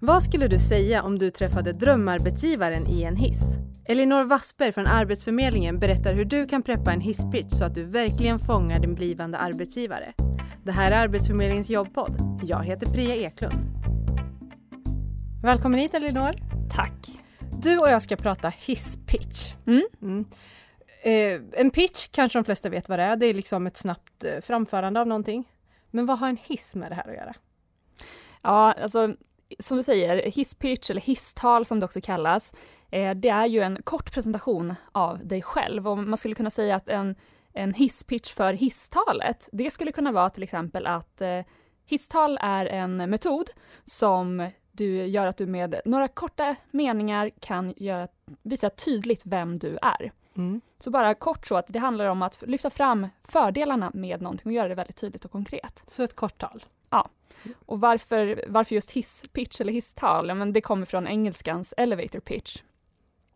Vad skulle du säga om du träffade drömarbetsgivaren i en hiss? Elinor Wassberg från Arbetsförmedlingen berättar hur du kan preppa en hisspitch så att du verkligen fångar din blivande arbetsgivare. Det här är Arbetsförmedlingens jobbpodd. Jag heter Priya Eklund. Välkommen hit Elinor. Tack. Du och jag ska prata hisspitch. Mm. Mm. Eh, en pitch kanske de flesta vet vad det är. Det är liksom ett snabbt eh, framförande av någonting. Men vad har en hiss med det här att göra? Ja, alltså som du säger, hisspitch eller hisstal som det också kallas, eh, det är ju en kort presentation av dig själv och man skulle kunna säga att en, en hisspitch för hisstalet, det skulle kunna vara till exempel att eh, hisstal är en metod som du gör att du med några korta meningar kan göra, visa tydligt vem du är. Mm. Så bara kort så att det handlar om att lyfta fram fördelarna med någonting och göra det väldigt tydligt och konkret. Så ett kort tal. Och varför, varför just hisspitch eller hisstal? Ja, men det kommer från engelskans elevator pitch.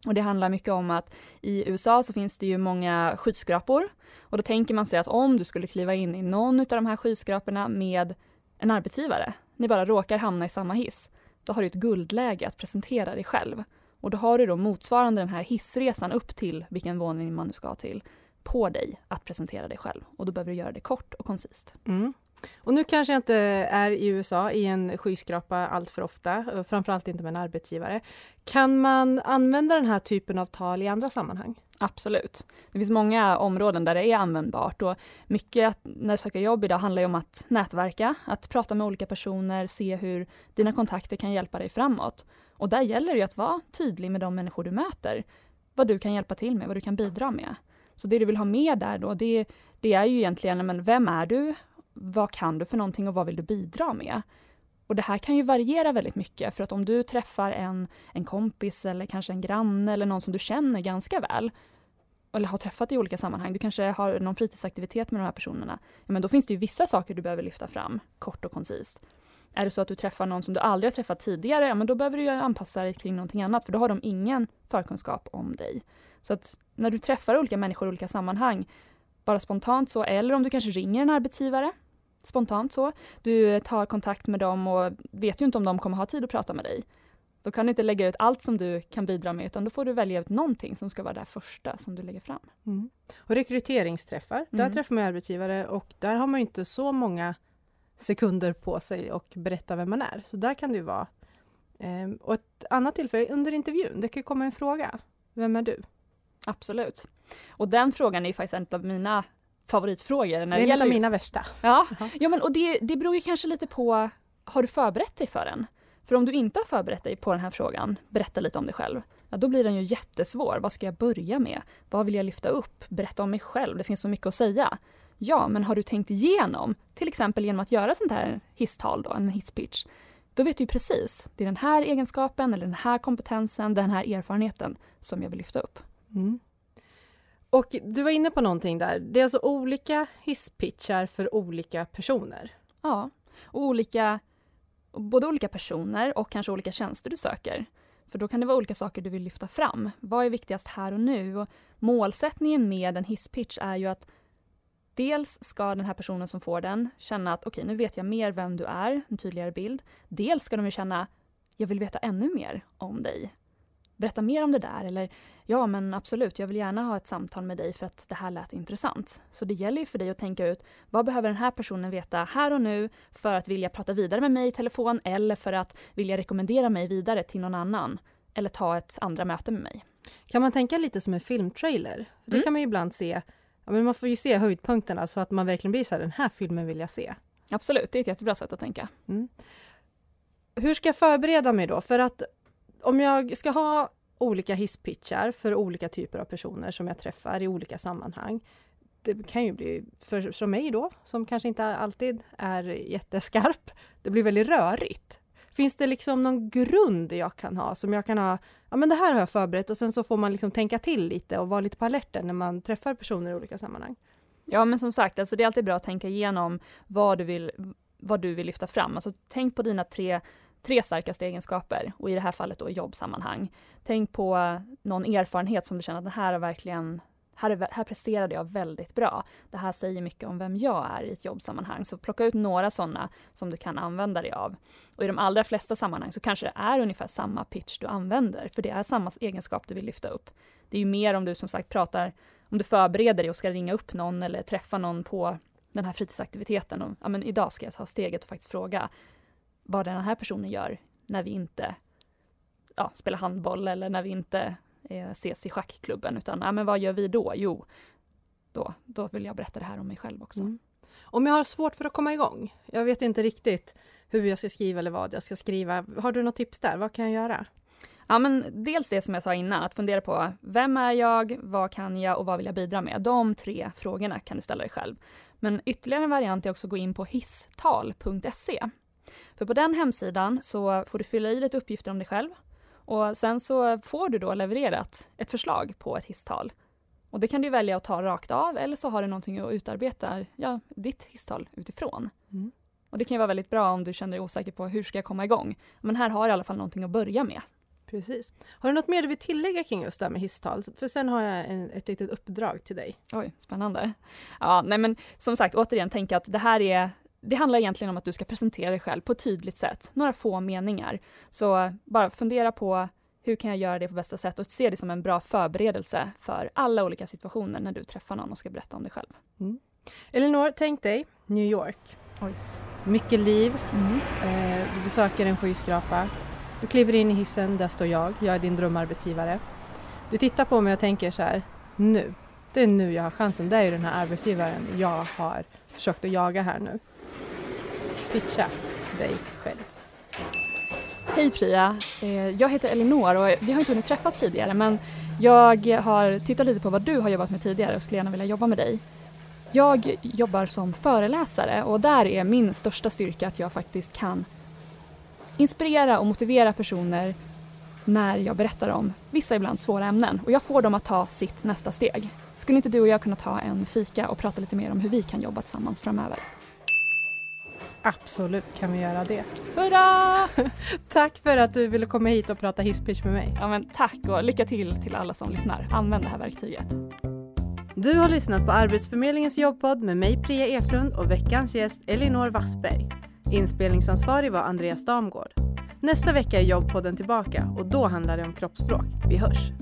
Och det handlar mycket om att i USA så finns det ju många skyskrapor och då tänker man sig att om du skulle kliva in i någon av de här skyskraporna med en arbetsgivare, ni bara råkar hamna i samma hiss, då har du ett guldläge att presentera dig själv. Och då har du då motsvarande den här hissresan upp till vilken våning man nu ska till på dig att presentera dig själv. Och då behöver du göra det kort och koncist. Mm. Och nu kanske jag inte är i USA i en skyskrapa allt för ofta, framförallt inte med en arbetsgivare. Kan man använda den här typen av tal i andra sammanhang? Absolut. Det finns många områden där det är användbart och mycket när du söker jobb idag handlar ju om att nätverka, att prata med olika personer, se hur dina kontakter kan hjälpa dig framåt. Och där gäller det att vara tydlig med de människor du möter, vad du kan hjälpa till med, vad du kan bidra med. Så det du vill ha med där då, det, det är ju egentligen, men vem är du? Vad kan du för någonting och vad vill du bidra med? Och det här kan ju variera väldigt mycket, för att om du träffar en, en kompis eller kanske en granne eller någon som du känner ganska väl, eller har träffat i olika sammanhang, du kanske har någon fritidsaktivitet med de här personerna, ja, men då finns det ju vissa saker du behöver lyfta fram, kort och koncist. Är det så att du träffar någon som du aldrig har träffat tidigare, ja, men då behöver du ju anpassa dig kring någonting annat, för då har de ingen förkunskap om dig. Så att när du träffar olika människor i olika sammanhang, bara spontant så, eller om du kanske ringer en arbetsgivare, spontant så, du tar kontakt med dem och vet ju inte om de kommer ha tid att prata med dig. Då kan du inte lägga ut allt som du kan bidra med, utan då får du välja ut någonting som ska vara det första som du lägger fram. Mm. Och rekryteringsträffar, där Mm. träffar man arbetsgivare och där har man inte så många sekunder på sig och berätta vem man är. Så där kan det ju vara. Ehm, och ett annat tillfälle, under intervjun, det kan komma en fråga. Vem är du? Absolut. Och den frågan är ju faktiskt en av mina favoritfrågor. När Det det är en av just- mina värsta. Ja, ja men och det, det beror ju kanske lite på, har du förberett dig för den? För om du inte har förberett dig på den här frågan, berätta lite om dig själv, ja, då blir den ju jättesvår. Vad ska jag börja med? Vad vill jag lyfta upp? Berätta om mig själv, det finns så mycket att säga. Ja, men har du tänkt igenom, till exempel genom att göra sånt här hisstal, då, en hisspitch, då vet du ju precis, det är den här egenskapen eller den här kompetensen, den här erfarenheten som jag vill lyfta upp. Mm. Och du var inne på någonting där. Det är alltså olika hisspitchar för olika personer. Ja, och olika, både olika personer och kanske olika tjänster du söker. För då kan det vara olika saker du vill lyfta fram. Vad är viktigast här och nu? Och målsättningen med en hisspitch är ju att dels ska den här personen som får den känna att okej, nu vet jag mer vem du är, en tydligare bild. Dels ska de ju känna, jag vill veta ännu mer om dig. Berätta mer om det där eller ja, men absolut, jag vill gärna ha ett samtal med dig för att det här lät intressant. Så det gäller ju för dig att tänka ut vad behöver den här personen veta här och nu för att vilja prata vidare med mig i telefon eller för att vilja rekommendera mig vidare till någon annan eller ta ett andra möte med mig. Kan man tänka lite som en filmtrailer? Det Mm. kan man ju ibland se. Ja, men man får ju se höjdpunkterna så att man verkligen blir så här, den här filmen vill jag se. Absolut, det är ett jättebra sätt att tänka. Mm. Hur ska jag förbereda mig då? För att om jag ska ha olika hisspitchar för olika typer av personer som jag träffar i olika sammanhang. Det kan ju bli, för, för mig då, som kanske inte alltid är jätteskarp, det blir väldigt rörigt. Finns det liksom någon grund jag kan ha som jag kan ha, ja men det här har jag förberett och sen så får man liksom tänka till lite och vara lite på alerten när man träffar personer i olika sammanhang. Ja, men som sagt, alltså det är alltid bra att tänka igenom vad du vill, vad du vill lyfta fram. Alltså tänk på dina tre, tre starkaste egenskaper och i det här fallet då jobbsammanhang. Tänk på någon erfarenhet som du känner att det här har verkligen här, här presterade jag väldigt bra. Det här säger mycket om vem jag är i ett jobbsammanhang. Så plocka ut några sådana som du kan använda dig av. Och i de allra flesta sammanhang så kanske det är ungefär samma pitch du använder, för det är samma egenskap du vill lyfta upp. Det är ju mer om du som sagt pratar, om du förbereder dig och ska ringa upp någon eller träffa någon på den här fritidsaktiviteten. Och, ja, men idag ska jag ta steget och faktiskt fråga vad den här personen gör när vi inte ja, spelar handboll eller när vi inte eh, ses i schackklubben, utan ja, men vad gör vi då? Jo, då, då vill jag berätta det här om mig själv också. Mm. Om jag har svårt för att komma igång, jag vet inte riktigt hur jag ska skriva eller vad jag ska skriva. Har du något tips där? Vad kan jag göra? Ja, men dels det som jag sa innan, att fundera på vem är jag, vad kan jag och vad vill jag bidra med? De tre frågorna kan du ställa dig själv. Men ytterligare en variant är också att gå in på hisstal.se. För på den hemsidan så får du fylla i lite uppgifter om dig själv och sen så får du då levererat ett förslag på ett hisstal. Och det kan du välja att ta rakt av eller så har du någonting att utarbeta ja, ditt hisstal utifrån. Mm. Och det kan ju vara väldigt bra om du känner dig osäker på hur ska jag komma igång. Men här har du i alla fall någonting att börja med. Precis. Har du något mer du vill tillägga kring just det här med hisstal? För sen har jag en, ett litet uppdrag till dig. Oj, spännande. Ja, nej men som sagt, återigen, tänk att det här är det handlar egentligen om att du ska presentera dig själv på ett tydligt sätt, några få meningar. Så bara fundera på hur kan jag göra det på bästa sätt och se det som en bra förberedelse för alla olika situationer när du träffar någon och ska berätta om dig själv. Mm. Elinor, tänk dig New York. Oj. Mycket liv. Mm. Eh, du besöker en skyskrapa. Du kliver in i hissen, där står jag. Jag är din drömarbetsgivare. Du tittar på mig och tänker så här, nu. Det är nu jag har chansen. Det är ju den här arbetsgivaren jag har försökt att jaga här nu pitcha dig själv. Hej Priya! Eh, jag heter Elinor och vi har inte hunnit träffas tidigare men jag har tittat lite på vad du har jobbat med tidigare och skulle gärna vilja jobba med dig. Jag jobbar som föreläsare och där är min största styrka att jag faktiskt kan inspirera och motivera personer när jag berättar om vissa ibland svåra ämnen och jag får dem att ta sitt nästa steg. Skulle inte du och jag kunna ta en fika och prata lite mer om hur vi kan jobba tillsammans framöver? Absolut kan vi göra det. Hurra! tack för att du ville komma hit och prata hisspitch med mig. Ja, men tack och lycka till till alla som lyssnar. Använd det här verktyget. Du har lyssnat på Arbetsförmedlingens jobbpodd med mig Priya Eklund och veckans gäst Elinor Wassberg. Inspelningsansvarig var Andreas Damgård. Nästa vecka är jobbpodden tillbaka och då handlar det om kroppsspråk. Vi hörs!